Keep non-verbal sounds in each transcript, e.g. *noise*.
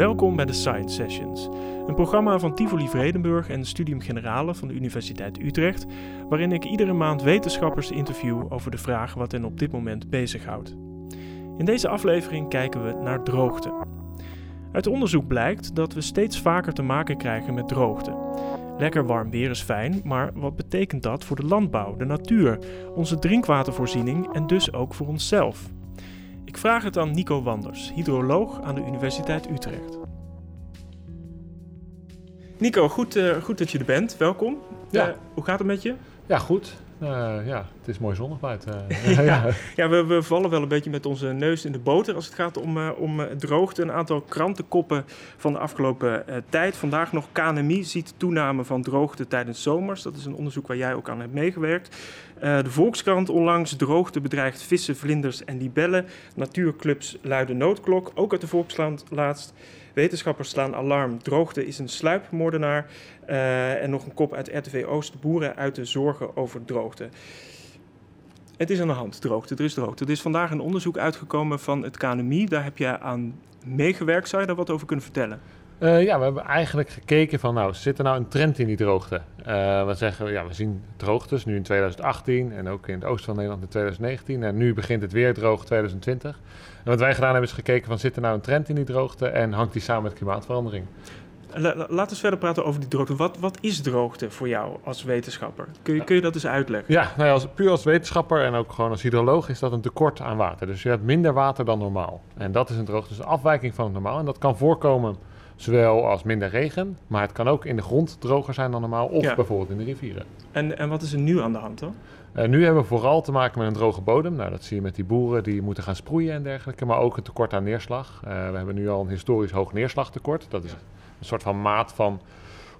Welkom bij de Science Sessions, een programma van Tivoli Vredenburg en Studium Generale van de Universiteit Utrecht, waarin ik iedere maand wetenschappers interview over de vraag wat hen op dit moment bezighoudt. In deze aflevering kijken we naar droogte. Uit onderzoek blijkt dat we steeds vaker te maken krijgen met droogte. Lekker warm weer is fijn, maar wat betekent dat voor de landbouw, de natuur, onze drinkwatervoorziening en dus ook voor onszelf? Ik vraag het aan Nico Wanders, hydroloog aan de Universiteit Utrecht. Nico, goed, uh, goed dat je er bent. Welkom. Ja. Uh, hoe gaat het met je? Ja, goed. Uh, ja, is mooi zonnig *laughs* buiten. ja, ja we, we, vallen wel een beetje met onze neus in de boter als het gaat om, uh, om droogte. Een aantal krantenkoppen van de afgelopen uh, tijd. Vandaag nog KNMI ziet toename van droogte tijdens zomers. Dat is een onderzoek waar jij ook aan hebt meegewerkt. de Volkskrant onlangs droogte bedreigt vissen, vlinders en libellen. Natuurclubs luiden noodklok. Ook uit de Volkskrant laatst. Wetenschappers slaan alarm. Droogte is een sluipmoordenaar. Uh, en nog een kop uit RTV Oost. Boeren uit de zorgen over droogte. Het is aan de hand, droogte. Er is droogte. Er is vandaag een onderzoek uitgekomen van het KNMI. Daar heb je aan meegewerkt. Zou je daar wat over kunnen vertellen? Uh, ja, we hebben eigenlijk gekeken van, nou, zit er nou een trend in die droogte? Uh, we zeggen, ja, we zien droogtes nu in 2018 en ook in het oosten van Nederland in 2019. En nu begint het weer droog 2020. En wat wij gedaan hebben is gekeken van, zit er nou een trend in die droogte en hangt die samen met klimaatverandering? Laten we verder praten over die droogte. Wat, wat is droogte voor jou als wetenschapper? Kun je, kun je dat eens uitleggen? Ja, nou ja, als, puur als wetenschapper en ook gewoon als hydroloog is dat een tekort aan water. Dus je hebt minder water dan normaal. En dat is een droogte, dus een afwijking van het normaal. En dat kan voorkomen zowel als minder regen, maar het kan ook in de grond droger zijn dan normaal of bijvoorbeeld in de rivieren. En, en wat is er nu aan de hand dan? Uh, nu hebben we vooral te maken met een droge bodem. Nou, dat zie je met die boeren die moeten gaan sproeien en dergelijke, maar ook een tekort aan neerslag. Uh, we hebben nu al een historisch hoog neerslagtekort. Dat is een soort van maat van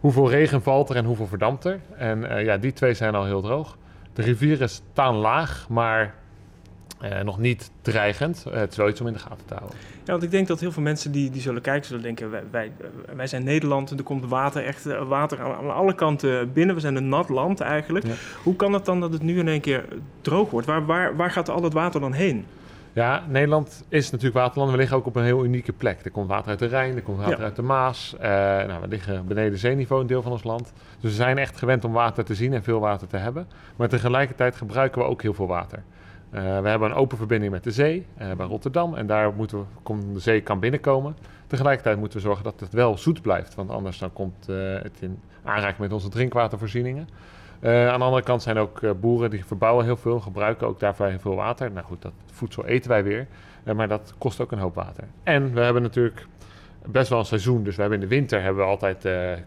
hoeveel regen valt er en hoeveel verdampt er. En uh, ja, die twee zijn al heel droog. De rivieren staan laag, maar uh, nog niet dreigend. Uh, het is wel iets om in de gaten te houden. Ja, want ik denk dat heel veel mensen die, die zullen kijken, zullen denken: wij, wij, wij zijn Nederland en er komt water, echt water aan, aan, alle kanten binnen. We zijn een nat land eigenlijk. Ja. Hoe kan het dan dat het nu in één keer droog wordt? Waar, waar, waar gaat al het water dan heen? Ja, Nederland is natuurlijk waterland. We liggen ook op een heel unieke plek. Er komt water uit de Rijn, er komt water ja. uit de Maas. Uh, nou, we liggen beneden zeeniveau een deel van ons land. Dus we zijn echt gewend om water te zien en veel water te hebben. Maar tegelijkertijd gebruiken we ook heel veel water. Uh, we hebben een open verbinding met de zee uh, bij Rotterdam. En daar moeten we, kom, de zee kan binnenkomen. Tegelijkertijd moeten we zorgen dat het wel zoet blijft. Want anders dan komt het in aanraking met onze drinkwatervoorzieningen. Uh, aan de andere kant zijn ook uh, boeren die verbouwen heel veel, gebruiken ook daarvoor heel veel water. Nou goed, dat voedsel eten wij weer, uh, maar dat kost ook een hoop water. En we hebben natuurlijk best wel een seizoen, dus we hebben in de winter hebben we altijd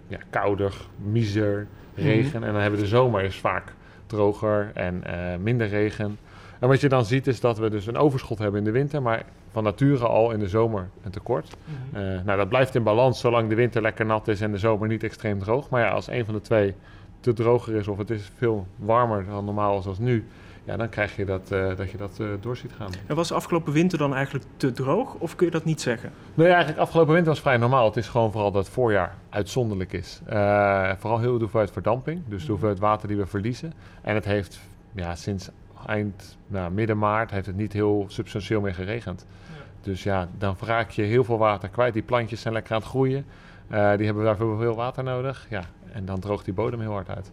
ja, kouder, miser, regen. Mm. En dan hebben we de zomer is vaak droger en minder regen. En wat je dan ziet is dat we dus een overschot hebben in de winter, maar van nature al in de zomer een tekort. Mm. nou, dat blijft in balans zolang de winter lekker nat is en de zomer niet extreem droog. Maar ja, als een van de twee te droger is of het is veel warmer dan normaal zoals nu, ja, dan krijg je dat, uh, dat je dat uh, door ziet gaan. En was afgelopen winter dan eigenlijk te droog of kun je dat niet zeggen? Nee, eigenlijk afgelopen winter was vrij normaal. Het is gewoon vooral dat het voorjaar uitzonderlijk is. Uh, vooral heel de hoeveelheid verdamping, dus de mhm. hoeveelheid water die we verliezen. En het heeft ja, sinds eind, nou, midden maart, heeft het niet heel substantieel meer geregend. Ja. Dus ja, dan raak je heel veel water kwijt. Die plantjes zijn lekker aan het groeien. die hebben daarvoor veel water nodig. Ja, en dan droogt die bodem heel hard uit.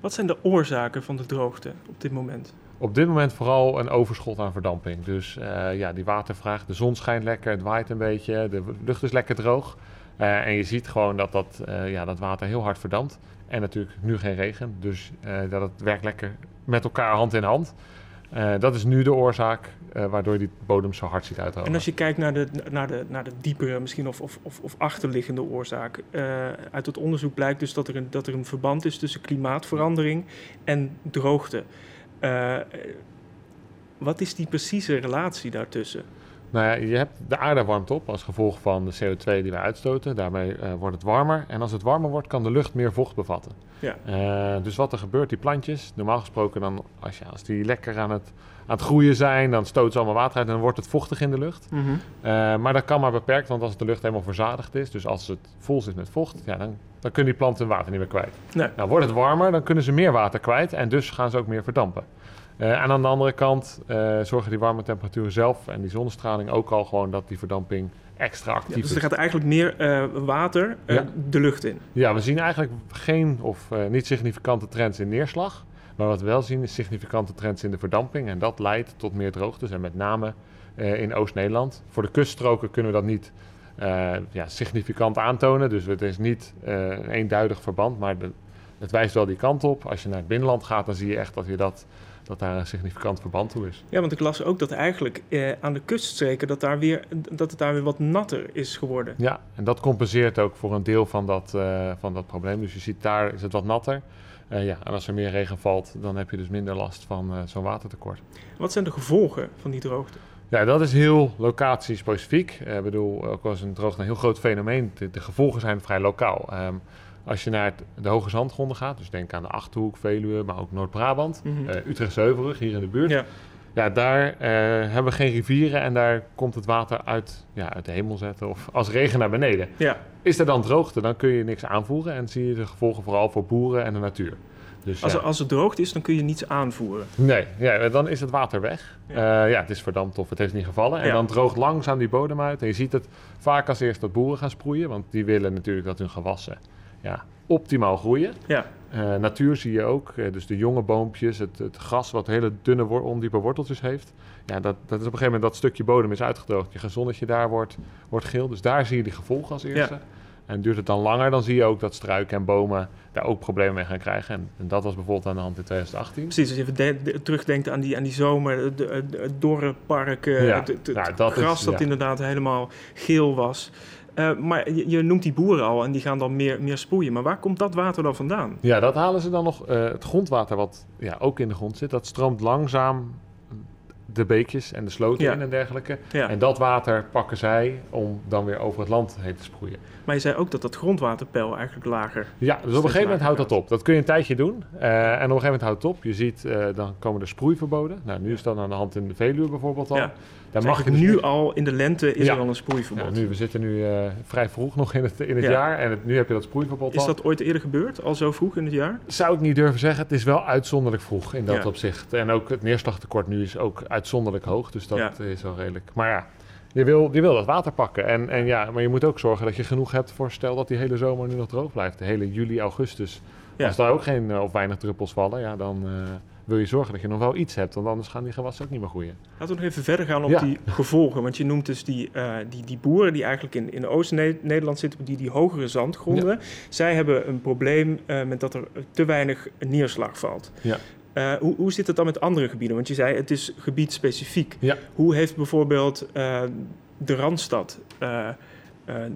Wat zijn de oorzaken van de droogte op dit moment? Op dit moment vooral een overschot aan verdamping. Dus uh, ja, die watervraag, de zon schijnt lekker, het waait een beetje, de lucht is lekker droog. Uh, en je ziet gewoon dat dat, ja, dat water heel hard verdampt. En natuurlijk nu geen regen, dus dat het werkt lekker met elkaar hand in hand. Uh, dat is nu de oorzaak uh, waardoor die bodem zo hard ziet uithouden. En als je kijkt naar de, naar de, naar de diepere, misschien of, of, of, achterliggende oorzaak. Uh, uit het onderzoek blijkt dus dat er, een, dat er een verband is tussen klimaatverandering en droogte. wat is die precieze relatie daartussen? Nou ja, je hebt de aarde warmt op als gevolg van de CO2 die we uitstoten. Daarmee uh, wordt het warmer. En als het warmer wordt, kan de lucht meer vocht bevatten. Ja. Uh, dus wat er gebeurt, die plantjes, normaal gesproken dan, als, ja, als die lekker aan het, aan het groeien zijn, dan stoten ze allemaal water uit en dan wordt het vochtig in de lucht. Mm -hmm. uh, maar dat kan maar beperkt, want als de lucht helemaal verzadigd is, dus als het vol zit met vocht, ja, dan, dan kunnen die planten hun water niet meer kwijt. Nee. Nou, wordt het warmer, dan kunnen ze meer water kwijt en dus gaan ze ook meer verdampen. Uh, en aan de andere kant uh, zorgen die warme temperaturen zelf en die zonnestraling ook al gewoon dat die verdamping extra actief ja, dus er gaat eigenlijk meer uh, water Ja. de lucht in. Ja, we zien eigenlijk geen of niet significante trends in neerslag. Maar wat we wel zien is significante trends in de verdamping. En dat leidt tot meer droogtes. En met name in Oost-Nederland. Voor de kuststroken kunnen we dat niet ja, significant aantonen. Dus het is niet een eenduidig verband. Maar de, het wijst wel die kant op. Als je naar het binnenland gaat, dan zie je echt dat je dat dat daar een significant verband toe is. Ja, want ik las ook dat eigenlijk eh, aan de kuststreken dat, daar weer, dat het daar weer wat natter is geworden. Ja, en dat compenseert ook voor een deel van dat, uh, van dat probleem. Dus je ziet daar is het wat natter. Uh, ja, en als er meer regen valt, dan heb je dus minder last van uh, zo'n watertekort. Wat zijn de gevolgen van die droogte? Ja, dat is heel locatiespecifiek. Ik bedoel, ook als een droogte een heel groot fenomeen. De, de gevolgen zijn vrij lokaal. Um, als je naar het, de hoge zandgronden gaat, dus denk aan de Achterhoek, Veluwe, maar ook Noord-Brabant, mm -hmm. uh, Utrecht-Zeuverig, hier in de buurt. Ja, ja daar uh, hebben we geen rivieren en daar komt het water uit, ja, uit de hemel zetten of als regen naar beneden. Ja. Is er dan droogte, dan kun je niks aanvoeren en zie je de gevolgen vooral voor boeren en de natuur. Dus, als, ja. als het droogte is, dan kun je niets aanvoeren. Nee, ja, dan is het water weg. Ja. Uh, ja, het is verdampt of het heeft niet gevallen. En Ja. dan droogt langzaam die bodem uit. En je ziet het vaak als eerst dat boeren gaan sproeien. Want die willen natuurlijk dat hun gewassen ja, optimaal groeien. Ja. Uh, natuur zie je ook. Uh, dus de jonge boompjes, het, het gras wat hele dunne, wor ondiepe worteltjes heeft. Ja, dat, dat is op een gegeven moment dat stukje bodem is uitgedroogd. Je gezonnetje daar wordt, wordt geel. Dus daar zie je die gevolgen als eerste. Ja. En duurt het dan langer, dan zie je ook dat struiken en bomen daar ook problemen mee gaan krijgen. En, en dat was bijvoorbeeld aan de hand in 2018. Precies, als je even de, de, terugdenkt aan die, aan die zomer, het, dorre park, Ja, het, het, nou, het dat is- gras dat ja. inderdaad helemaal geel was. Uh, maar je, je noemt die boeren al en die gaan dan meer, meer sproeien. Maar waar komt dat water dan vandaan? Ja, dat halen ze dan nog. eh, het grondwater wat ja, ook in de grond zit, dat stroomt langzaam de beekjes en de sloten Ja. in en dergelijke. Ja. En dat water pakken zij om dan weer over het land heen te sproeien. Maar je zei ook dat dat grondwaterpeil eigenlijk lager. Ja, dus op een gegeven moment houdt dat op. Dat kun je een tijdje doen. eh, en op een gegeven moment houdt het op. Je ziet, eh, dan komen er sproeiverboden. Nou, nu is dat aan de hand in de Veluwe bijvoorbeeld al. Ja. Daar mag dus nu al in de lente is Ja. er al een Ja, sproeiverbod. nu, we zitten nu eh, vrij vroeg nog in het, in het Ja. jaar. En het- nu heb je dat sproeiverbod Is al. dat ooit eerder gebeurd? Al zo vroeg in het jaar? Zou ik niet durven zeggen. Het is wel uitzonderlijk vroeg in dat opzicht. En ook het neerslagtekort nu is ook uitzonderlijk hoog. Dus dat is wel redelijk. Maar ja, je wil, je wil dat water pakken. En, en ja, maar je moet ook zorgen dat je genoeg hebt voor stel dat die hele zomer nu nog droog blijft. De hele juli, augustus. Als daar ook geen eh, of weinig druppels vallen, ja, dan eh, wil je zorgen dat je nog wel iets hebt. Want anders gaan die gewassen ook niet meer groeien. Laten we nog even verder gaan op Ja. die gevolgen. Want je noemt dus die, eh, die, die boeren die eigenlijk in, in Oost-Nederland zitten, die, die hogere zandgronden. Zij hebben een probleem eh, met dat er te weinig neerslag valt. Ja. Eh, hoe, hoe zit het dan met andere gebieden? Want je zei het is gebiedspecifiek. Ja. Hoe heeft bijvoorbeeld de Randstad,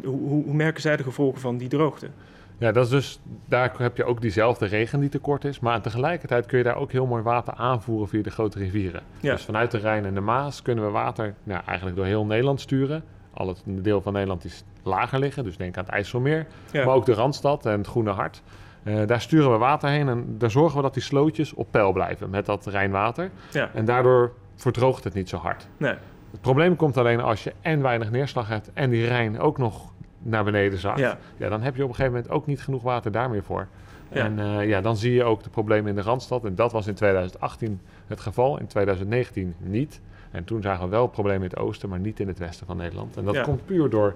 hoe, hoe merken zij de gevolgen van die droogte? Ja, dat is dus, daar heb je ook diezelfde regen die tekort is. Maar tegelijkertijd kun je daar ook heel mooi water aanvoeren via de grote rivieren. Ja. Dus vanuit de Rijn en de Maas kunnen we water nou, eigenlijk door heel Nederland sturen. Al het deel van Nederland is lager liggen, dus denk aan het IJsselmeer. Ja. Maar ook de Randstad en het Groene Hart. Eh, daar sturen we water heen en daar zorgen we dat die slootjes op peil blijven met dat Rijnwater. Ja. En daardoor verdroogt het niet zo hard. Nee. Het probleem komt alleen als je en weinig neerslag hebt en die Rijn ook nog naar beneden zakt. Ja. Ja, dan heb je op een gegeven moment ook niet genoeg water daar meer voor. Ja. En eh, ja, dan zie je ook de problemen in de Randstad. En dat was in 2018 het geval, in 2019 niet. En toen zagen we wel problemen in het oosten, maar niet in het westen van Nederland. En dat Ja. komt puur door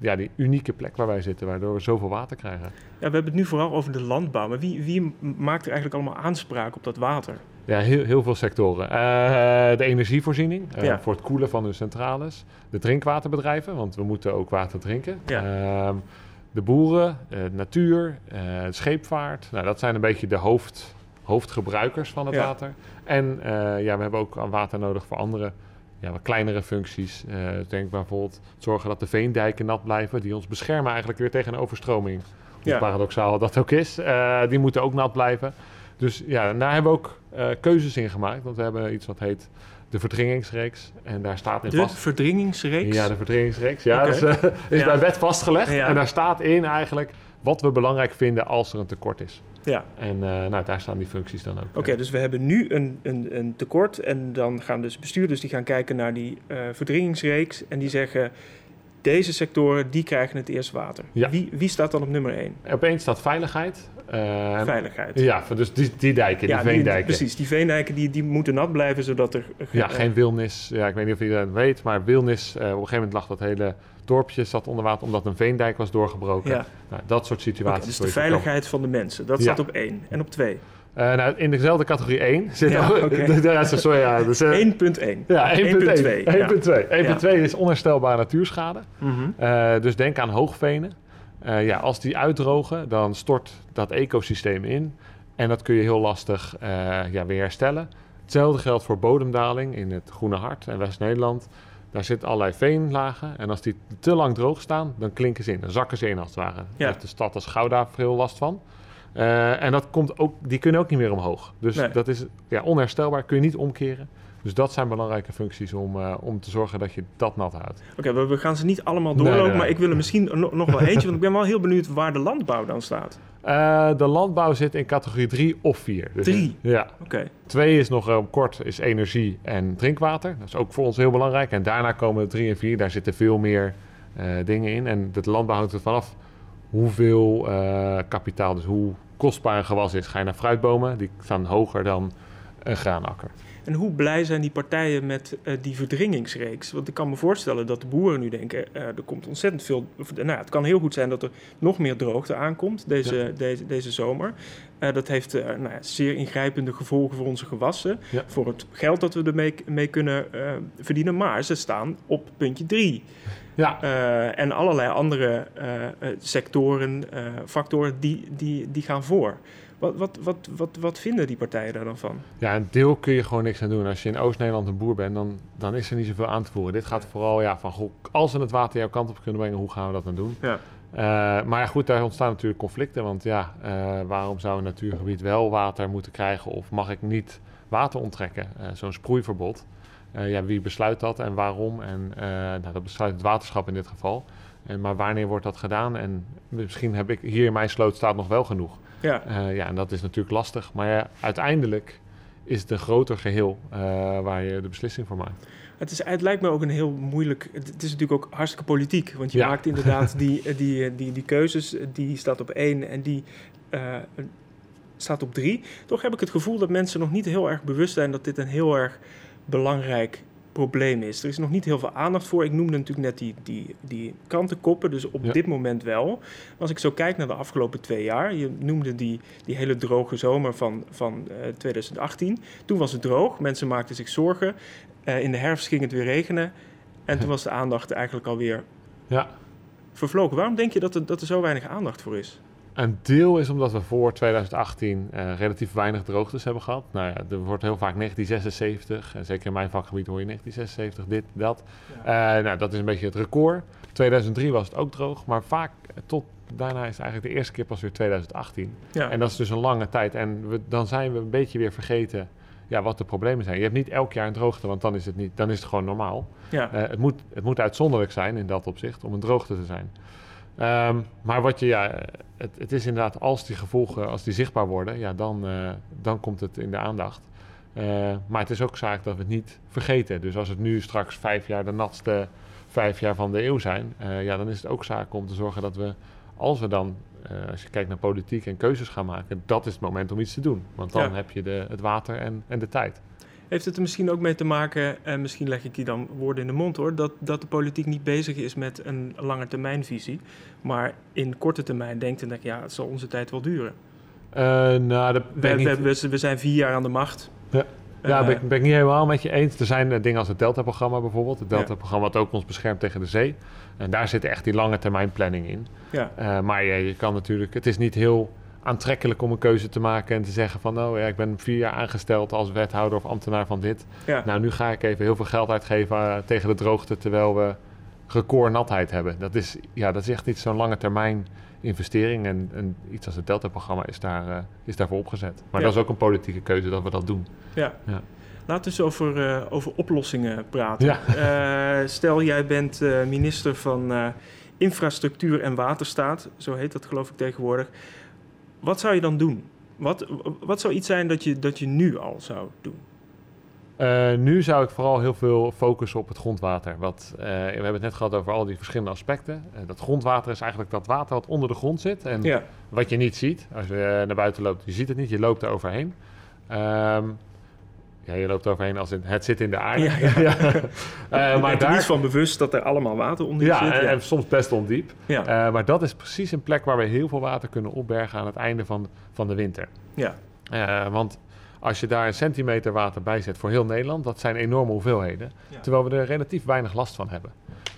ja, die unieke plek waar wij zitten, waardoor we zoveel water krijgen. Ja, we hebben het nu vooral over de landbouw. Maar wie, wie maakt er eigenlijk allemaal aanspraak op dat water? Ja, heel, heel veel sectoren. Eh, de energievoorziening eh, Ja. voor het koelen van de centrales. De drinkwaterbedrijven, want we moeten ook water drinken. Ja. Ehm, de boeren, eh, natuur, scheepvaart. Nou, dat zijn een beetje de hoofd, hoofdgebruikers van het Ja. water. En ja, we hebben ook aan water nodig voor andere ja, wat kleinere functies. Denk bijvoorbeeld zorgen dat de veendijken nat blijven. Die ons beschermen eigenlijk weer tegen een overstroming. Hoe paradoxaal dat ook is. Die moeten ook nat blijven. Dus ja, en daar hebben we ook eh, keuzes in gemaakt. Want we hebben iets wat heet de verdringingsreeks. En daar staat in De vast... verdringingsreeks? Ja, de verdringingsreeks. Ja, dat is, eh, *laughs* is Ja. bij wet vastgelegd. Ja. En daar staat in eigenlijk wat we belangrijk vinden als er een tekort is. Ja. En eh, nou, daar staan die functies dan ook. Oké, dus we hebben nu een, een, een tekort en dan gaan dus bestuurders die gaan kijken naar die verdringingsreeks en die zeggen deze sectoren die krijgen het eerst water. Ja. Wie, wie staat dan op nummer 1? Opeens staat veiligheid. Eh, Veiligheid. Ja, dus die, die dijken, Ja, die veendijken. precies, die veendijken die, die moeten nat blijven, zodat er... Ja, geen wilnis. Ja, ik weet niet of iedereen het weet, maar wilnis, eh, op een gegeven moment lag dat hele dorpje zat onder water omdat een veendijk was doorgebroken. Ja. Nou, dat soort situaties. dus de veiligheid van de mensen, dat staat op één. En op twee. Eh, nou, in dezelfde categorie 1 zit Ja, ook- oké. *laughs* ja, sorry, ja, dus, eh, *laughs* 1.1. ja, 1.1. 1.2, ja. 1.2 Ja. 1.2 is onherstelbare natuurschade. Mhm. Eh, dus denk aan hoogvenen. Eh, ja, als die uitdrogen, dan stort dat ecosysteem in. En dat kun je heel lastig eh, ja, weer herstellen. Hetzelfde geldt voor bodemdaling in het Groene Hart en West-Nederland. Daar zitten allerlei veenlagen. En als die te lang droog staan, dan klinken ze in. Dan zakken ze in als het ware. Daar Ja. heeft de stad als Gouda veel last van. Eh, en dat komt ook, die kunnen ook niet meer omhoog. Dus Nee. dat is ja, onherstelbaar, kun je niet omkeren. Dus dat zijn belangrijke functies om, eh, om te zorgen dat je dat nat houdt. Oké, we, we gaan ze niet allemaal doorlopen, nee, nee. maar ik wil er misschien no- nog wel eentje, want ik ben wel heel benieuwd waar de landbouw dan staat. Eh, de landbouw zit in categorie 3 of 4. Dus Drie? Ja. Oké, Twee is nog eh, kort, is energie en drinkwater. Dat is ook voor ons heel belangrijk. En daarna komen 3 en 4. Daar zitten veel meer dingen in. En de landbouw hangt er vanaf hoeveel kapitaal, dus hoe kostbaar een gewas is. Ga je naar fruitbomen, die staan hoger dan een graanakker. En hoe blij zijn die partijen met eh, die verdringingsreeks? Want ik kan me voorstellen dat de boeren nu denken, eh, er komt ontzettend veel... of, nou, ja, het kan heel goed zijn dat er nog meer droogte aankomt deze, deze, deze zomer. Eh, dat heeft nou ja, zeer ingrijpende gevolgen voor onze gewassen. Ja. Voor het geld dat we ermee mee kunnen verdienen. Maar ze staan op puntje drie. Ja, en allerlei andere sectoren, factoren, die, die, die gaan voor. Wat, wat, wat, wat, wat vinden die partijen daar dan van? ja, een deel kun je gewoon niks aan doen. Als je in Oost-Nederland een boer bent, dan, dan is er niet zoveel aan te voeren. Dit gaat vooral ja, van, goh, als we het water jouw kant op kunnen brengen, hoe gaan we dat dan doen? Ja. Eh, maar ja, goed, daar ontstaan natuurlijk conflicten. Want ja, eh, waarom zou een natuurgebied wel water moeten krijgen of mag ik niet water onttrekken? Eh, Zo'n sproeiverbod. Eh, ja, wie besluit dat en waarom? En eh, nou, dat besluit het waterschap in dit geval. En, maar wanneer wordt dat gedaan? En misschien heb ik hier in mijn sloot staat nog wel genoeg. Ja, Eh, ja, en dat is natuurlijk lastig. Maar ja, uiteindelijk is het een groter geheel eh, waar je de beslissing voor maakt. het, is, het lijkt me ook een heel moeilijk... Het, het is natuurlijk ook hartstikke politiek. Want je Ja. maakt inderdaad *laughs* die, eh, die, die, die keuzes. Die staat op één en die staat op drie. Toch heb ik het gevoel dat mensen nog niet heel erg bewust zijn... dat dit een heel erg belangrijk probleem is. Er is nog niet heel veel aandacht voor. Ik noemde natuurlijk net die, die, die krantenkoppen, dus op Ja. dit moment wel. Maar als ik zo kijk naar de afgelopen twee jaar... je noemde die, die hele droge zomer van, van eh, 2018. Toen was het droog, mensen maakten zich zorgen. Eh, in de herfst ging het weer regenen. En toen *laughs* was de aandacht eigenlijk alweer Ja, vervlogen. Waarom denk je dat er, dat er zo weinig aandacht voor is? Een deel is omdat we voor 2018 eh, relatief weinig droogtes hebben gehad. Nou ja, er wordt heel vaak 1976, en zeker in mijn vakgebied hoor je 1976, dit, dat. Eh, nou, dat is een beetje het record. 2003 was het ook droog, maar vaak eh, tot daarna is het eigenlijk de eerste keer pas weer 2018. Ja, En dat is dus een lange tijd. En we, dan zijn we een beetje weer vergeten ja, wat de problemen zijn. Je hebt niet elk jaar een droogte, want dan is het, niet, dan is het gewoon normaal. ja. Het, moet, het moet uitzonderlijk zijn in dat opzicht om een droogte te zijn. Ehm, maar wat je, ja, het, het is inderdaad als die gevolgen, als die zichtbaar worden, ja, dan, eh, dan komt het in de aandacht. Eh, maar het is ook zaak dat we het niet vergeten. Dus als het nu straks vijf jaar de natste vijf jaar van de eeuw zijn, eh, ja, dan is het ook zaak om te zorgen dat we, als we dan, als je kijkt naar politiek en keuzes gaan maken, dat is het moment om iets te doen. Want dan Ja. heb je de, het water en, en de tijd. Heeft het er misschien ook mee te maken, en misschien leg ik die dan woorden in de mond hoor, dat, dat de politiek niet bezig is met een lange termijnvisie, maar in korte termijn denkt en denkt, ja, het zal onze tijd wel duren. Eh, nou, dat ben We, ik niet- we, zijn vier jaar aan de macht. Ja. Ja, Eh, ben, ik- ben ik niet helemaal met je eens. Er zijn eh, dingen als het Delta-programma bijvoorbeeld. Het. Delta-programma wat ook ons beschermt tegen de zee. En daar zit echt die lange termijn planning in. ja. Maar je, je kan natuurlijk... Het is niet heel aantrekkelijk om een keuze te maken en te zeggen van... nou ja, ik ben vier jaar aangesteld als wethouder of ambtenaar van dit. Ja. Nou, nu ga ik even heel veel geld uitgeven eh, tegen de droogte... terwijl we recordnatheid hebben. Dat is, ja, dat is echt niet zo'n lange termijn investering. En, en iets als het Delta-programma is, daar, eh, is daarvoor opgezet. Maar Ja. dat is ook een politieke keuze dat we dat doen. Ja. Ja. Laten we eens over, eh, over oplossingen praten. Stel, jij bent minister van Infrastructuur en Waterstaat. Zo heet dat geloof ik tegenwoordig. Wat zou je dan doen? Wat, wat zou iets zijn dat je, dat je nu al zou doen? Uh, nu zou ik vooral heel veel focussen op het grondwater. Wat, uh, we hebben het net gehad over al die verschillende aspecten. Uh, dat grondwater is eigenlijk dat water wat onder de grond zit. En ja. wat je niet ziet als je naar buiten loopt. Je ziet het niet, je loopt er overheen. Um, ja, je loopt overheen als in het zit in de aarde. Ja, ja. ja. *laughs* uh, maar daar is van bewust dat er allemaal water onder ja, zit. En, en soms best ondiep. Ja. Uh, maar dat is precies een plek waar we heel veel water kunnen opbergen aan het einde van, van de winter. Ja. Uh, want als je daar een centimeter water bij zet voor heel Nederland, dat zijn enorme hoeveelheden. Terwijl we er relatief weinig last van hebben.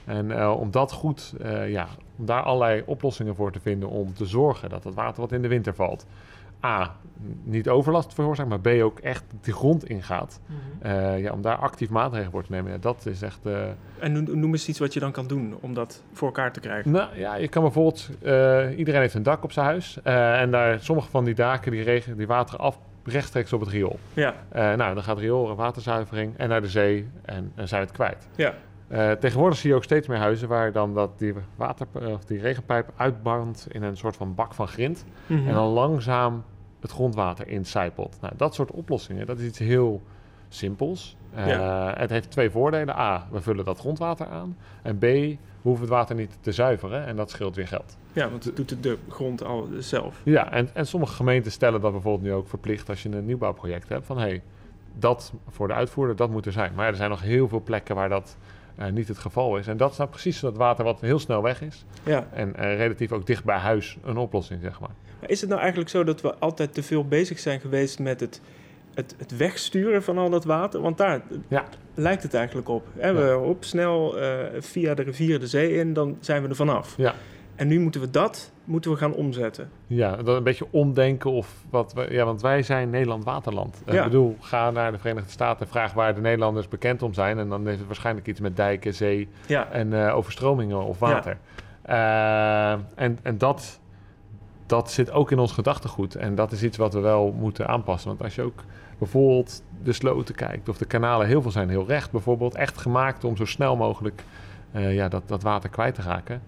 En om dat goed, ja, om daar allerlei oplossingen voor te vinden om te zorgen dat het water wat in de winter valt, A, niet overlast veroorzaakt, maar B, ook echt de grond ingaat. Mm ja, om daar actief maatregelen voor te nemen. Ja, dat is echt... Uh... En noem eens iets wat je dan kan doen om dat voor elkaar te krijgen. Nou ja, je kan bijvoorbeeld... Uh, iedereen heeft een dak op zijn huis. en daar, sommige van die daken die, regen, die wateren af rechtstreeks op het riool. Ja. nou, dan gaat riool, waterzuivering en naar de zee en dan zijn we het kwijt. Ja. Uh, tegenwoordig zie je ook steeds meer huizen waar dan dat die, water, of die regenpijp uitbrandt in een soort van bak van grind. Mhm. En dan langzaam het grondwater incijpelt. Nou, dat soort oplossingen, dat is iets heel simpels. Uh, Het heeft twee voordelen. A, we vullen dat grondwater aan. En B, we hoeven het water niet te zuiveren en dat scheelt weer geld. Ja, want het doet de grond al zelf. Ja, en, en sommige gemeenten stellen dat bijvoorbeeld nu ook verplicht als je een nieuwbouwproject hebt. Van hé, hey, dat voor de uitvoerder, dat moet er zijn. Maar er zijn nog heel veel plekken waar dat uh, niet het geval is. En dat is nou precies dat water wat heel snel weg is. Ja. En uh, relatief ook dicht bij huis een oplossing, zeg maar. Maar. Is het nou eigenlijk zo dat we altijd te veel bezig zijn geweest met het, het, het wegsturen van al dat water? Want daar ja. lijkt het eigenlijk op. Hè? We op snel uh, via de rivier de zee in, dan zijn we er vanaf. Ja. En nu moeten we dat moeten we gaan omzetten. Ja, dat een beetje omdenken of wat. We, ja, want wij zijn Nederland waterland. Ja. Ik bedoel, ga naar de Verenigde Staten en vraag waar de Nederlanders bekend om zijn. En dan heeft het waarschijnlijk iets met dijken, zee ja. en uh, overstromingen of water. Ja. Uh, en, en dat, dat zit ook in ons gedachtegoed. En dat is iets wat we wel moeten aanpassen. Want als je ook bijvoorbeeld de sloten kijkt of de kanalen, heel veel zijn heel recht bijvoorbeeld, echt gemaakt om zo snel mogelijk uh, ja, dat, dat water kwijt te raken.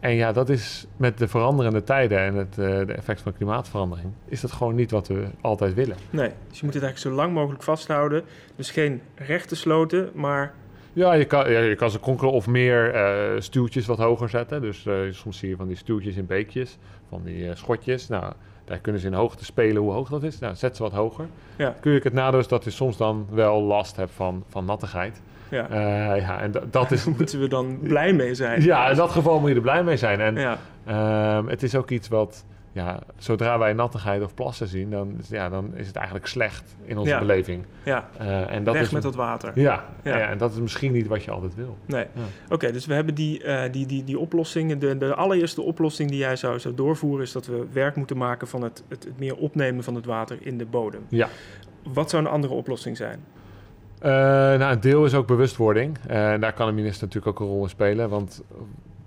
En ja, dat is met de veranderende tijden en het uh, de effect van klimaatverandering, is dat gewoon niet wat we altijd willen. Nee, dus je moet het eigenlijk zo lang mogelijk vasthouden. Dus geen rechte sloten, maar... Ja, je kan, ja, je kan ze kronkelen of meer uh, stuwtjes wat hoger zetten. Dus uh, soms zie je van die stuwtjes in beekjes, van die schotjes. Nou, daar kunnen ze in hoogte spelen hoe hoog dat is. Nou, zet ze wat hoger. Ja. Kun je het nadeel is dat je soms dan wel last hebt van, van nattigheid. Ja, ja en dat is... *laughs* moeten we dan blij mee zijn. Ja, in dat geval moet je er blij mee zijn. En ja. uh, het is ook iets wat... Ja, zodra wij nattigheid of plassen zien, dan, ja, dan is het eigenlijk slecht in onze beleving. Ja, uh, en dat Weg is, met dat water. Ja, ja. en dat is misschien niet wat je altijd wil. Nee. Oké, dus we hebben die, uh, die, die, die oplossingen. De, de allereerste oplossing die jij zou, zou doorvoeren... is dat we werk moeten maken van het, het, het meer opnemen van het water in de bodem. Ja. Wat zou een andere oplossing zijn? Uh, nou, een deel is ook bewustwording. En daar kan de minister natuurlijk ook een rol in spelen. Want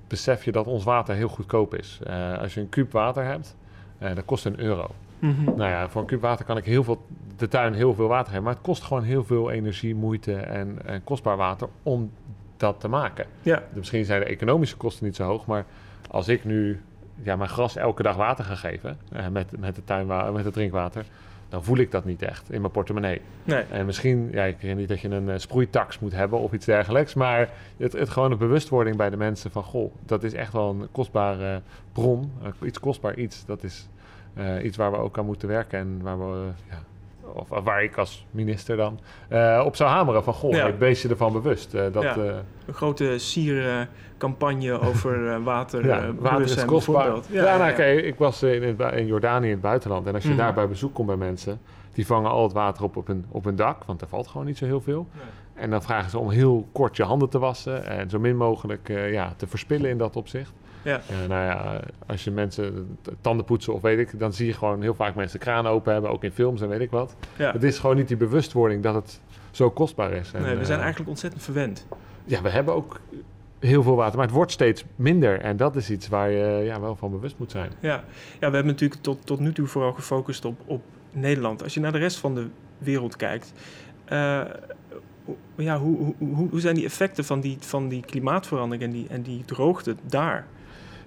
besef je dat ons water heel goedkoop is. Uh, als je een kuub water hebt, dat kost een euro. Mm -hmm. Nou ja, voor een kuub water kan ik heel veel, de tuin heel veel water hebben. Maar het kost gewoon heel veel energie, moeite en, en kostbaar water om dat te maken. Ja. Dus misschien zijn de economische kosten niet zo hoog. Maar als ik nu ja, mijn gras elke dag water ga geven met, met, de tuinwa met het drinkwater dan voel ik dat niet echt in mijn portemonnee. Nee. En misschien, ja, ik weet niet dat je een uh, sproeitax moet hebben of iets dergelijks, maar het, het gewoon een bewustwording bij de mensen van, goh, dat is echt wel een kostbare bron, uh, iets kostbaar iets. Dat is uh, iets waar we ook aan moeten werken en waar we, ja, of waar ik als minister dan uh, op zou hameren van goh, ja. wees je ervan bewust. Uh, dat, ja. uh, een grote siercampagne *laughs* over water. ja, water is kostbaar. Ja, ja, nou, okay, ik was in, in, Jordanië in het buitenland en als je mm. daar bij bezoek komt bij mensen, die vangen al het water op op hun, op hun dak, want er valt gewoon niet zo heel veel. En dan vragen ze om heel kort je handen te wassen en zo min mogelijk ja, te verspillen in dat opzicht. Ja. Uh, nou ja, als je mensen tanden poetsen of weet ik, dan zie je gewoon heel vaak mensen kraan open hebben, ook in films en weet ik wat. Ja. Het is gewoon niet die bewustwording dat het zo kostbaar is. En, nee, we zijn uh, eigenlijk ontzettend verwend. Ja, we hebben ook heel veel water, maar het wordt steeds minder. En dat is iets waar je ja, wel van bewust moet zijn. Ja, ja we hebben natuurlijk tot, tot nu toe vooral gefocust op, op Nederland. Als je naar de rest van de wereld kijkt, uh, ja, hoe, hoe, hoe, hoe zijn die effecten van die, van die klimaatverandering en die, en die droogte daar?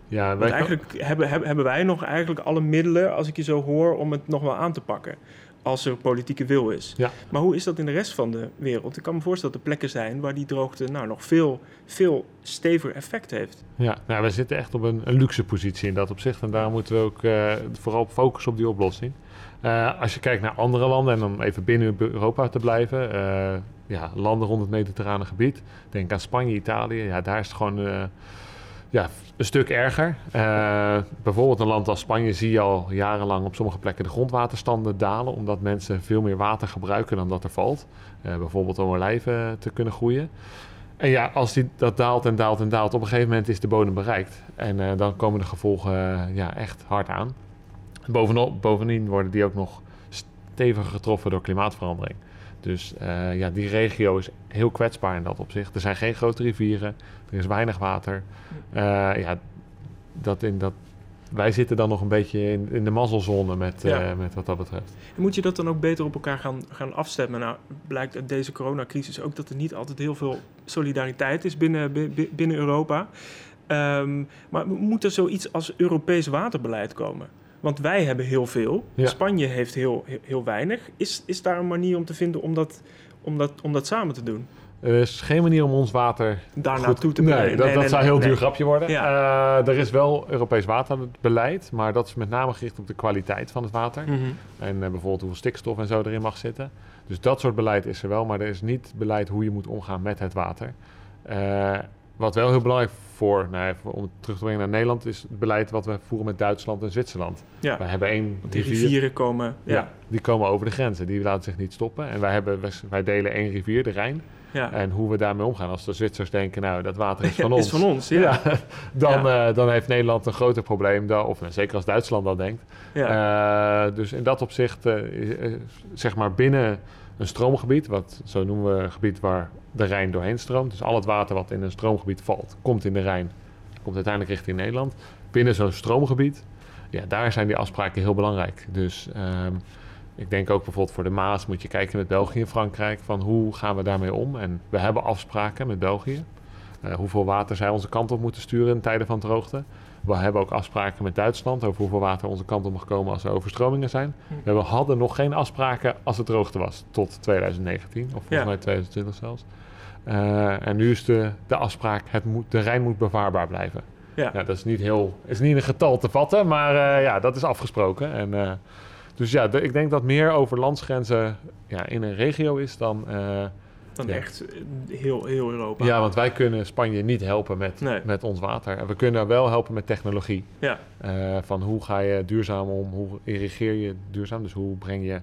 Ja, wij eigenlijk hebben, hebben, hebben wij nog eigenlijk alle middelen, als ik je zo hoor, om het nog wel aan te pakken. als er politieke wil is. Ja. Maar hoe is dat in de rest van de wereld? Ik kan me voorstellen dat er plekken zijn waar die droogte nou, nog veel, veel steviger effect heeft. Ja, nou, we zitten echt op een, een luxe positie in dat opzicht. En daar moeten we ook uh, vooral focussen op die oplossing. Uh, als je kijkt naar andere landen en dan even binnen Europa te blijven. Uh, ja, landen rond het mediterrane gebied. Denk aan Spanje, Italië. Ja, daar is het gewoon ja, een stuk erger. Uh, bijvoorbeeld een land als Spanje zie je al jarenlang op sommige plekken de grondwaterstanden dalen, omdat mensen veel meer water gebruiken dan dat er valt. Uh, bijvoorbeeld om olijven te kunnen groeien. En ja, als die, dat daalt en daalt en daalt, op een gegeven moment is de bodem bereikt. En uh, dan komen de gevolgen ja, echt hard aan. Bovendien worden die ook nog steviger getroffen door klimaatverandering. Dus uh, ja, die regio is heel kwetsbaar in dat opzicht. Er zijn geen grote rivieren, er is weinig water. Uh, ja, dat in dat, wij zitten dan nog een beetje in, in de mazzelzone met, ja. uh, met wat dat betreft. En moet je dat dan ook beter op elkaar gaan, gaan afstemmen? Nou, blijkt uit deze coronacrisis ook dat er niet altijd heel veel solidariteit is binnen, binnen Europa. Um, maar moet er zoiets als Europees waterbeleid komen? Want wij hebben heel veel. Ja. Spanje heeft heel, heel, heel, weinig. Is, is daar een manier om te vinden om dat, om dat, om dat samen te doen? Er is geen manier om ons water daar naartoe te brengen. Nee, dat, nee, dat nee, zou een heel duur grapje worden. Ja. Uh, er is wel Europees waterbeleid, maar dat is met name gericht op de kwaliteit van het water. Mm -hmm. En uh, bijvoorbeeld hoeveel stikstof en zo erin mag zitten. Dus dat soort beleid is er wel, maar er is niet beleid hoe je moet omgaan met het water. Uh, wat wel heel belangrijk voor, nou, om het terug te brengen naar Nederland, is het beleid wat we voeren met Duitsland en Zwitserland. Ja. We hebben één die rivier, rivieren komen. Ja. ja. die komen over de grenzen. Die laten zich niet stoppen. En wij, hebben, wij delen één rivier, de Rijn. Ja. En hoe we daarmee omgaan. Als de Zwitsers denken, nou, dat water is van ons. Is van ons, ja. *laughs* dan, uh, dan heeft Nederland een groter probleem. Dan, of nou, zeker als Duitsland dat denkt. Uh, dus in dat opzicht, uh, zeg maar binnen een stroomgebied, wat zo noemen we een gebied waar de Rijn doorheen stroomt. Dus al het water wat in een stroomgebied valt, komt in de Rijn, komt uiteindelijk richting Nederland. Binnen zo'n stroomgebied, ja, daar zijn die afspraken heel belangrijk. Dus um, ik denk ook bijvoorbeeld voor de Maas moet je kijken met België en Frankrijk van hoe gaan we daarmee om. En we hebben afspraken met België. Uh, hoeveel water zij onze kant op moeten sturen in tijden van droogte. We hebben ook afspraken met Duitsland over hoeveel water onze kant op mag komen als er overstromingen zijn. Hm. We hadden nog geen afspraken als het droogte was tot 2019, of volgens ja. mij 2020 zelfs. Uh, en nu is de, de afspraak, het moet, de Rijn moet bevaarbaar blijven. Ja. Nou, dat is niet, heel, is niet een getal te vatten, maar uh, ja, dat is afgesproken. En, uh, dus ja, de, ik denk dat meer over landsgrenzen ja, in een regio is dan... dan ja. echt heel, heel Europa. Ja, want wij kunnen Spanje niet helpen met, nee. met ons water. We kunnen wel helpen met technologie. Ja. Uh, van hoe ga je duurzaam om, hoe irrigeer je duurzaam? Dus hoe breng je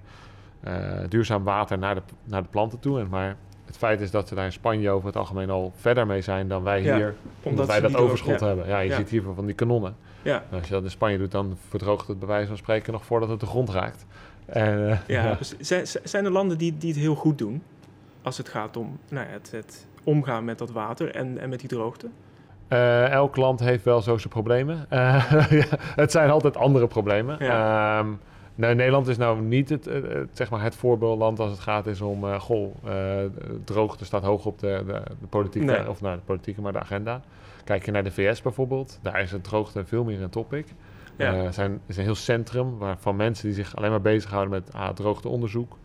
uh, duurzaam water naar de, naar de planten toe? En maar het feit is dat ze daar in Spanje over het algemeen al verder mee zijn dan wij ja, hier. Omdat, omdat wij dat overschot ook, ja. hebben. Ja, je ja. ziet hier van die kanonnen. Ja. En als je dat in Spanje doet, dan verdroogt het bij wijze van spreken nog voordat het de grond raakt. En, uh, *laughs* ja, dus zijn er landen die, die het heel goed doen? Als het gaat om nou ja, het, het, omgaan met dat water en, en met die droogte? Uh, elk land heeft wel zo zijn problemen. *laughs* Uh, het zijn altijd andere problemen. Ja. Um, nou, Nederland is nou niet het, het, het, zeg maar het voorbeeldland als het gaat is om... Uh, goh, droogte staat hoog op de, de, de politieke... Nee. Of nou, de politieke, maar de agenda. Kijk je naar de VS bijvoorbeeld. Daar is het droogte veel meer een topic. Ja. Er zijn, is een heel centrum waar, van mensen die zich alleen maar bezighouden met ah, droogteonderzoek.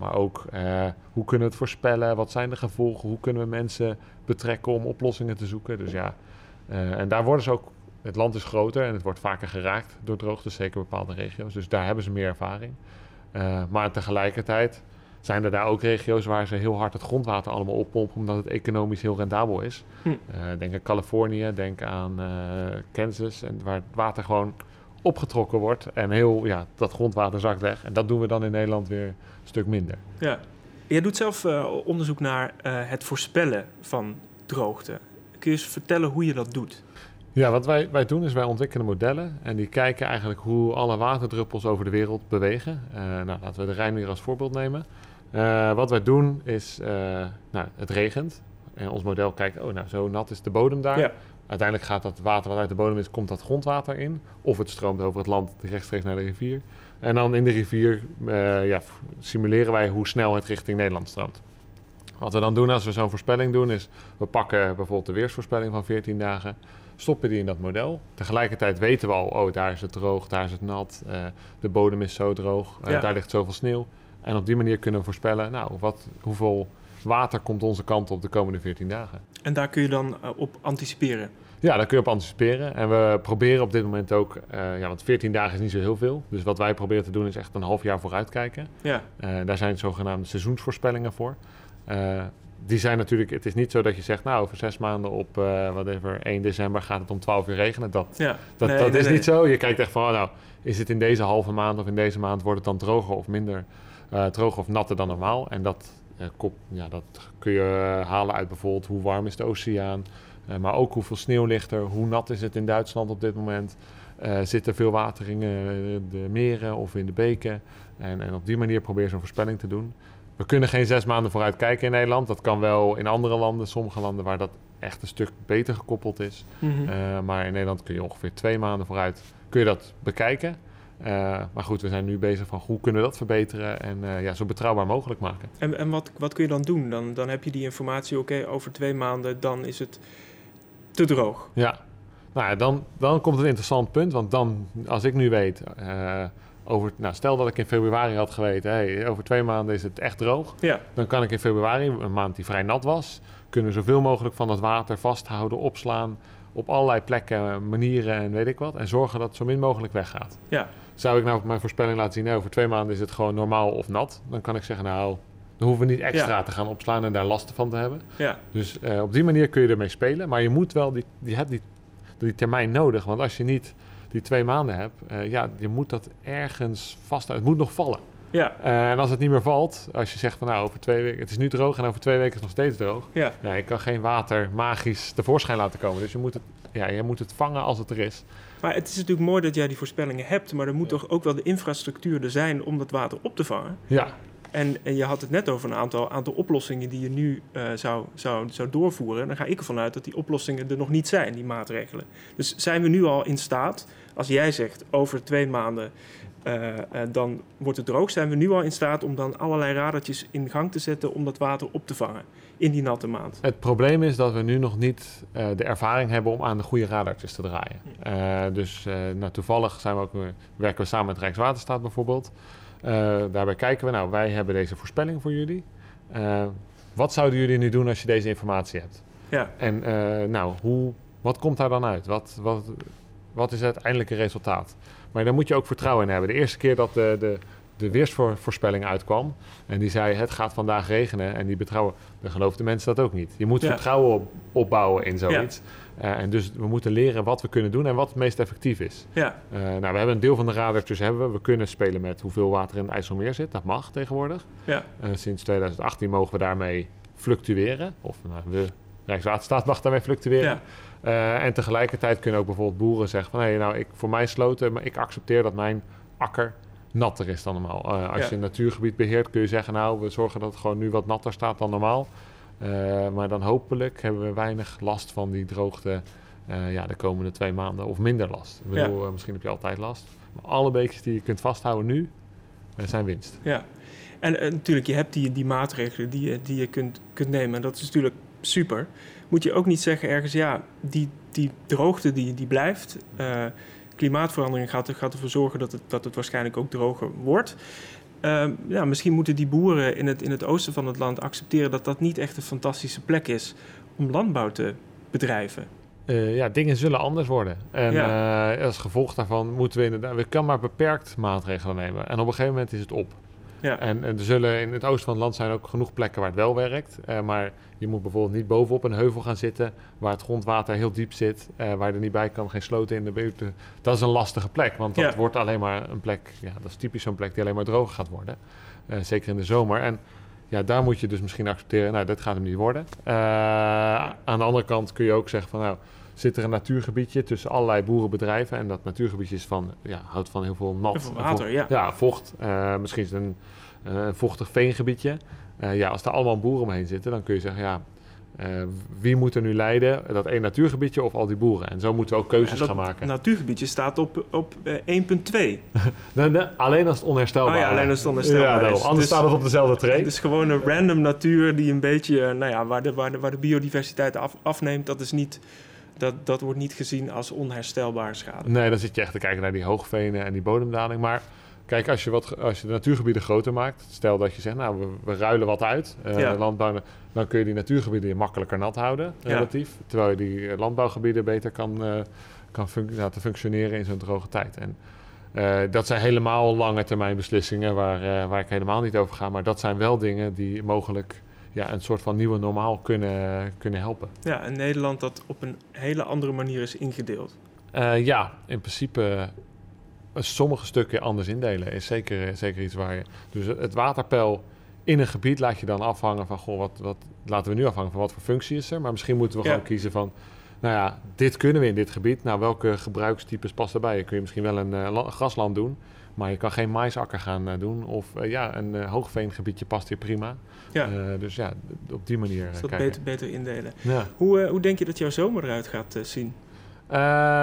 Maar ook uh, hoe kunnen we het voorspellen? Wat zijn de gevolgen? Hoe kunnen we mensen betrekken om oplossingen te zoeken? Dus ja, uh, en daar worden ze ook. Het land is groter en het wordt vaker geraakt door droogtes, zeker bepaalde regio's. Dus daar hebben ze meer ervaring. Uh, maar tegelijkertijd zijn er daar ook regio's waar ze heel hard het grondwater allemaal oppompen, omdat het economisch heel rendabel is. Hm. denk aan Californië, denk aan Kansas, en waar het water gewoon opgetrokken wordt en heel, ja, dat grondwater zakt weg. En dat doen we dan in Nederland weer een stuk minder. Ja. Jij doet zelf uh, onderzoek naar uh, het voorspellen van droogte. Kun je eens vertellen hoe je dat doet? Ja, wat wij, wij doen is wij ontwikkelen modellen en die kijken eigenlijk hoe alle waterdruppels over de wereld bewegen. Uh, nou, laten we de Rijn weer als voorbeeld nemen. wat wij doen is, nou, het regent. En ons model kijkt, oh nou, zo nat is de bodem daar. Ja. Uiteindelijk gaat dat water wat uit de bodem is, komt dat grondwater in. Of het stroomt over het land rechtstreeks naar de rivier. En dan in de rivier uh, ja, simuleren wij hoe snel het richting Nederland stroomt. Wat we dan doen als we zo'n voorspelling doen, is we pakken bijvoorbeeld de weersvoorspelling van 14 dagen, stoppen die in dat model. Tegelijkertijd weten we al, oh, daar is het droog, daar is het nat, uh, de bodem is zo droog, uh, daar ligt zoveel sneeuw. En op die manier kunnen we voorspellen, nou, wat, hoeveel water komt onze kant op de komende 14 dagen. En daar kun je dan uh, op anticiperen? Ja, daar kun je op anticiperen. En we proberen op dit moment ook, ja, want 14 dagen is niet zo heel veel. Dus wat wij proberen te doen is echt een half jaar vooruitkijken. Ja. daar zijn zogenaamde seizoensvoorspellingen voor. Uh, die zijn natuurlijk, het is niet zo dat je zegt, nou, over zes maanden op whatever, 1 december gaat het om 12 uur regenen. Dat, ja. dat, nee, dat nee, is nee. niet zo. Je kijkt echt van, oh, nou, is het in deze halve maand of in deze maand wordt het dan droger of minder droger of natter dan normaal? En dat, kop, ja, dat kun je halen uit bijvoorbeeld hoe warm is de oceaan, maar ook hoeveel sneeuw ligt er, hoe nat is het in Duitsland op dit moment. zit er veel water in de meren of in de beken? En, en op die manier probeer je zo'n voorspelling te doen. We kunnen geen zes maanden vooruit kijken in Nederland. Dat kan wel in andere landen, sommige landen waar dat echt een stuk beter gekoppeld is. Mm -hmm. maar in Nederland kun je ongeveer twee maanden vooruit kun je dat bekijken. Uh, maar goed, we zijn nu bezig van hoe kunnen we dat verbeteren en uh, ja, zo betrouwbaar mogelijk maken. En, en wat, wat kun je dan doen? Dan, dan heb je die informatie, oké, over twee maanden, dan is het te droog. Ja, nou ja, dan, dan komt een interessant punt. Want dan, als ik nu weet, uh, over, nou, stel dat ik in februari had geweten, hey, over twee maanden is het echt droog. Ja. Dan kan ik in februari, een maand die vrij nat was, kunnen zoveel mogelijk van het water vasthouden, opslaan op allerlei plekken, manieren en weet ik wat. En zorgen dat het zo min mogelijk weggaat. Ja. Zou ik nou mijn voorspelling laten zien, nou, over twee maanden is het gewoon normaal of nat. Dan kan ik zeggen, nou, dan hoeven we niet extra te gaan opslaan en daar last van te hebben. Ja. Dus uh, op die manier kun je ermee spelen. Maar je moet wel, die, die hebt die, die termijn nodig. Want als je niet die twee maanden hebt, uh, ja, je moet dat ergens vast. Het moet nog vallen. Ja. Uh, en als het niet meer valt, als je zegt van nou, over twee weken, het is nu droog en over twee weken is het nog steeds droog. Ja. ja je kan geen water magisch tevoorschijn laten komen. Dus je moet, het, ja, je moet het vangen als het er is. Maar het is natuurlijk mooi dat jij die voorspellingen hebt, maar er moet toch ook wel de infrastructuur er zijn om dat water op te vangen. Ja. En, en je had het net over een aantal, aantal oplossingen die je nu uh, zou, zou, zou doorvoeren. Dan ga ik ervan uit dat die oplossingen er nog niet zijn, die maatregelen. Dus zijn we nu al in staat, als jij zegt over twee maanden uh, uh, dan wordt het droog, zijn we nu al in staat om dan allerlei radertjes in gang te zetten om dat water op te vangen in die natte maand. Het probleem is dat we nu nog niet uh, de ervaring hebben om aan de goede radartjes te draaien. dus nou, toevallig zijn we ook, werken we samen met Rijkswaterstaat bijvoorbeeld. Daarbij kijken we, nou, wij hebben deze voorspelling voor jullie. Wat zouden jullie nu doen als je deze informatie hebt? Ja. En nou, hoe, wat komt daar dan uit? Wat, wat, wat is het uiteindelijke resultaat? Maar daar moet je ook vertrouwen in hebben. De eerste keer dat de, de, de weersvoorspelling uitkwam en die zei het gaat vandaag regenen en die betrouwen, dan geloofden mensen dat ook niet. Je moet ja. vertrouwen op, opbouwen in zoiets. Ja. Uh, en dus we moeten leren wat we kunnen doen en wat het meest effectief is. Ja. Uh, nou, we hebben een deel van de radartjes hebben we. We kunnen spelen met hoeveel water in het IJsselmeer zit. Dat mag tegenwoordig. Ja. Uh, sinds 2018 mogen we daarmee fluctueren. Of nou, we, Rijkswaterstaat mag daarmee fluctueren. Ja. en tegelijkertijd kunnen ook bijvoorbeeld boeren zeggen van... hé, hey, nou, ik, voor mij sloten, maar ik accepteer dat mijn akker natter is dan normaal. als ja. je een natuurgebied beheert kun je zeggen... nou, we zorgen dat het gewoon nu wat natter staat dan normaal... Uh, maar dan hopelijk hebben we weinig last van die droogte uh, ja, de komende twee maanden of minder last. Ik bedoel, ja. uh, misschien heb je altijd last. Maar alle beekjes die je kunt vasthouden nu, zijn winst. Ja, en natuurlijk, je hebt die, die maatregelen die je, die je kunt, kunt nemen. En dat is natuurlijk super. Moet je ook niet zeggen ergens, ja, die, die droogte die, die blijft. klimaatverandering gaat, gaat ervoor zorgen dat het, dat het waarschijnlijk ook droger wordt. Uh, ja, misschien moeten die boeren in het, in het oosten van het land accepteren dat dat niet echt een fantastische plek is om landbouw te bedrijven. Uh, ja, dingen zullen anders worden. En ja. uh, als gevolg daarvan moeten we inderdaad, we kan maar beperkt maatregelen nemen. En op een gegeven moment is het op. Ja. En, en, er zullen in het oosten van het land zijn ook genoeg plekken waar het wel werkt. Uh, maar je moet bijvoorbeeld niet bovenop een heuvel gaan zitten waar het grondwater heel diep zit, uh, waar je er niet bij kan, geen sloten in de buurt. Dat is een lastige plek, want dat ja. wordt alleen maar een plek, ja, dat is typisch zo'n plek die alleen maar droog gaat worden. Uh, zeker in de zomer. En ja, daar moet je dus misschien accepteren, nou, dat gaat hem niet worden. aan de andere kant kun je ook zeggen van, nou, zit er een natuurgebiedje tussen allerlei boerenbedrijven. En dat natuurgebiedje is van, ja, houdt van heel veel nat. Heel veel water, vocht, ja. Ja, vocht. Uh, misschien is het een uh, vochtig veengebiedje. Uh, ja, als daar allemaal boeren omheen zitten, dan kun je zeggen, ja, Uh, wie moet er nu leiden? Dat één natuurgebiedje of al die boeren? En zo moeten we ook keuzes gaan maken. natuurgebiedje staat op, op uh, 1.2. *laughs* alleen als het onherstelbaar is. Oh ja, alleen als het onherstelbaar ja, is. Anders dus, staat het op dezelfde tree. Het is gewoon een random natuur die een beetje, nou ja, waar de, waar de, waar de biodiversiteit af, afneemt. Dat is niet dat, dat wordt niet gezien als onherstelbaar schade. Nee, dan zit je echt te kijken naar die hoogvenen en die bodemdaling. Maar kijk, als je, wat, als je de natuurgebieden groter maakt, stel dat je zegt, nou, we, we ruilen wat uit, uh, ja. landbouw, dan kun je die natuurgebieden makkelijker nat houden, relatief. Terwijl je die landbouwgebieden beter kan, uh, kan laten functioneren in zo'n droge tijd. En uh, dat zijn helemaal lange termijn beslissingen waar, waar ik helemaal niet over ga. Maar dat zijn wel dingen die mogelijk ja, een soort van nieuwe normaal kunnen, kunnen helpen. Ja, een Nederland dat op een hele andere manier is ingedeeld. Uh, ja, in principe sommige stukken anders indelen is zeker, zeker iets waar je... Dus het waterpeil in een gebied laat je dan afhangen van... Goh, wat, wat laten we nu afhangen van wat voor functie is er? Maar misschien moeten we ja. gewoon kiezen van... Nou ja, dit kunnen we in dit gebied. Nou, welke gebruikstypes past erbij? Kun je misschien wel een uh, grasland doen... Maar je kan geen maisakker gaan uh, doen. Of uh, ja, een uh, hoogveengebiedje past hier prima. Ja. dus ja, op die manier dus dat kijken. beter, beter indelen. Ja. Hoe, hoe denk je dat jouw zomer eruit gaat zien?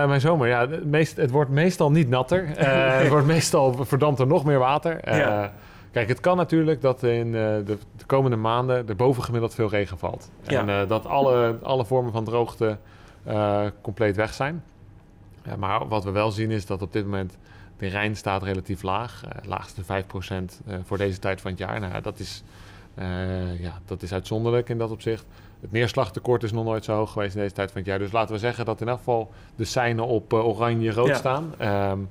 mijn zomer, ja, het, meest, het wordt meestal niet natter. *laughs* het wordt meestal verdampt er nog meer water. Ja. Kijk, het kan natuurlijk dat in de, de, komende maanden er bovengemiddeld veel regen valt. Ja. En dat alle, alle vormen van droogte compleet weg zijn. maar wat we wel zien is dat op dit moment de Rijn staat relatief laag, uh, laagste 5% uh, voor deze tijd van het jaar. Nou, dat is, uh, ja, dat is uitzonderlijk in dat opzicht. Het neerslagtekort is nog nooit zo hoog geweest in deze tijd van het jaar. Dus laten we zeggen dat in elk geval de seinen op oranje-rood Ja. staan. Um,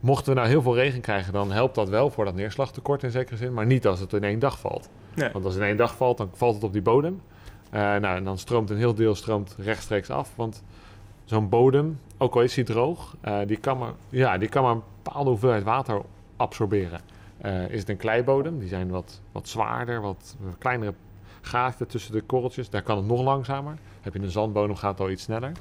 mochten we nou heel veel regen krijgen, dan helpt dat wel voor dat neerslagtekort in zekere zin. Maar niet als het in één dag valt. Nee. Want als het in één dag valt, dan valt het op die bodem. Uh, nou, en dan stroomt een heel deel stroomt rechtstreeks af. Want zo'n bodem, ook al is die droog, uh, die, kan maar, ja, die kan maar een bepaalde hoeveelheid water absorberen. Uh, is het een kleibodem, die zijn wat, wat zwaarder, wat kleinere gaten tussen de korreltjes. Daar kan het nog langzamer. Heb je een zandbodem, gaat het al iets sneller.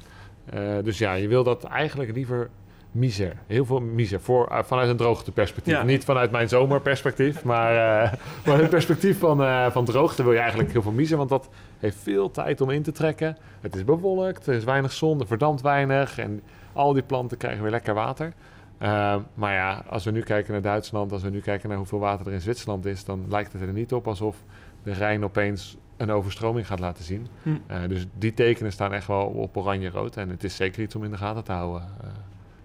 Uh, dus ja, je wil dat eigenlijk liever miser. Heel veel miser. Voor, uh, vanuit een droogteperspectief. Ja. Niet vanuit mijn zomerperspectief, maar, uh, *laughs* maar het perspectief van, uh, van droogte wil je eigenlijk heel veel miser. Want dat heeft veel tijd om in te trekken. Het is bewolkt, er is weinig zon, er verdampt weinig. En al die planten krijgen weer lekker water. Uh, maar ja, als we nu kijken naar Duitsland, als we nu kijken naar hoeveel water er in Zwitserland is, dan lijkt het er niet op alsof de Rijn opeens een overstroming gaat laten zien. Hm. Dus die tekenen staan echt wel op oranje-rood. En het is zeker iets om in de gaten te houden.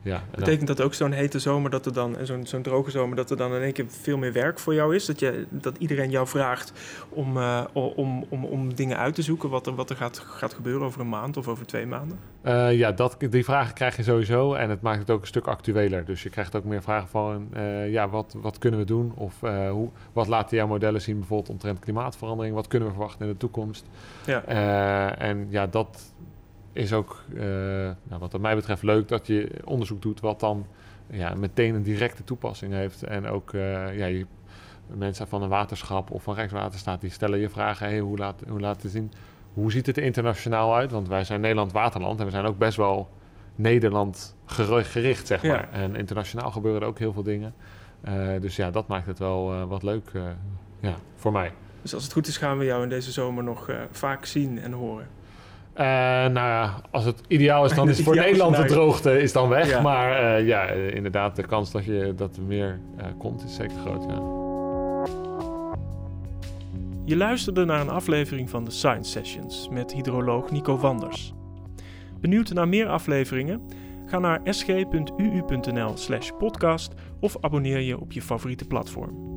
Ja, Betekent dat ook zo'n hete zomer, dat er dan, en zo'n zo'n droge zomer, dat er dan in één keer veel meer werk voor jou is? Dat, je, dat iedereen jou vraagt om, uh, om, om, om dingen uit te zoeken, wat er, wat er gaat, gaat gebeuren over een maand of over twee maanden? Uh, ja, dat, die vragen krijg je sowieso en het maakt het ook een stuk actueler. Dus je krijgt ook meer vragen van, uh, ja, wat, wat kunnen we doen? Of hoe, wat laten jouw modellen zien bijvoorbeeld omtrent klimaatverandering? Wat kunnen we verwachten in de toekomst? Ja. en ja, dat is ook, uh, nou, wat mij betreft, leuk dat je onderzoek doet wat dan ja, meteen een directe toepassing heeft. En ook uh, ja, je, mensen van een waterschap of van Rijkswaterstaat die stellen je vragen: hey, hoe, laat, hoe laat het zien? Hoe ziet het er internationaal uit? Want wij zijn Nederland waterland en we zijn ook best wel Nederland gericht, zeg maar. Ja. En internationaal gebeuren er ook heel veel dingen. Uh, dus ja, dat maakt het wel wat leuk ja, voor mij. Dus als het goed is, gaan we jou in deze zomer nog vaak zien en horen. Uh, nou ja, als het ideaal is, dan is *laughs* voor Nederland de droogte is dan weg. Ja. Maar uh, ja, inderdaad, de kans dat, je, dat er meer uh, komt is zeker groot. Ja. Je luisterde naar een aflevering van de Science Sessions met hydroloog Nico Wanders. Benieuwd naar meer afleveringen? Ga naar sg.uu.nl/podcast of abonneer je op je favoriete platform.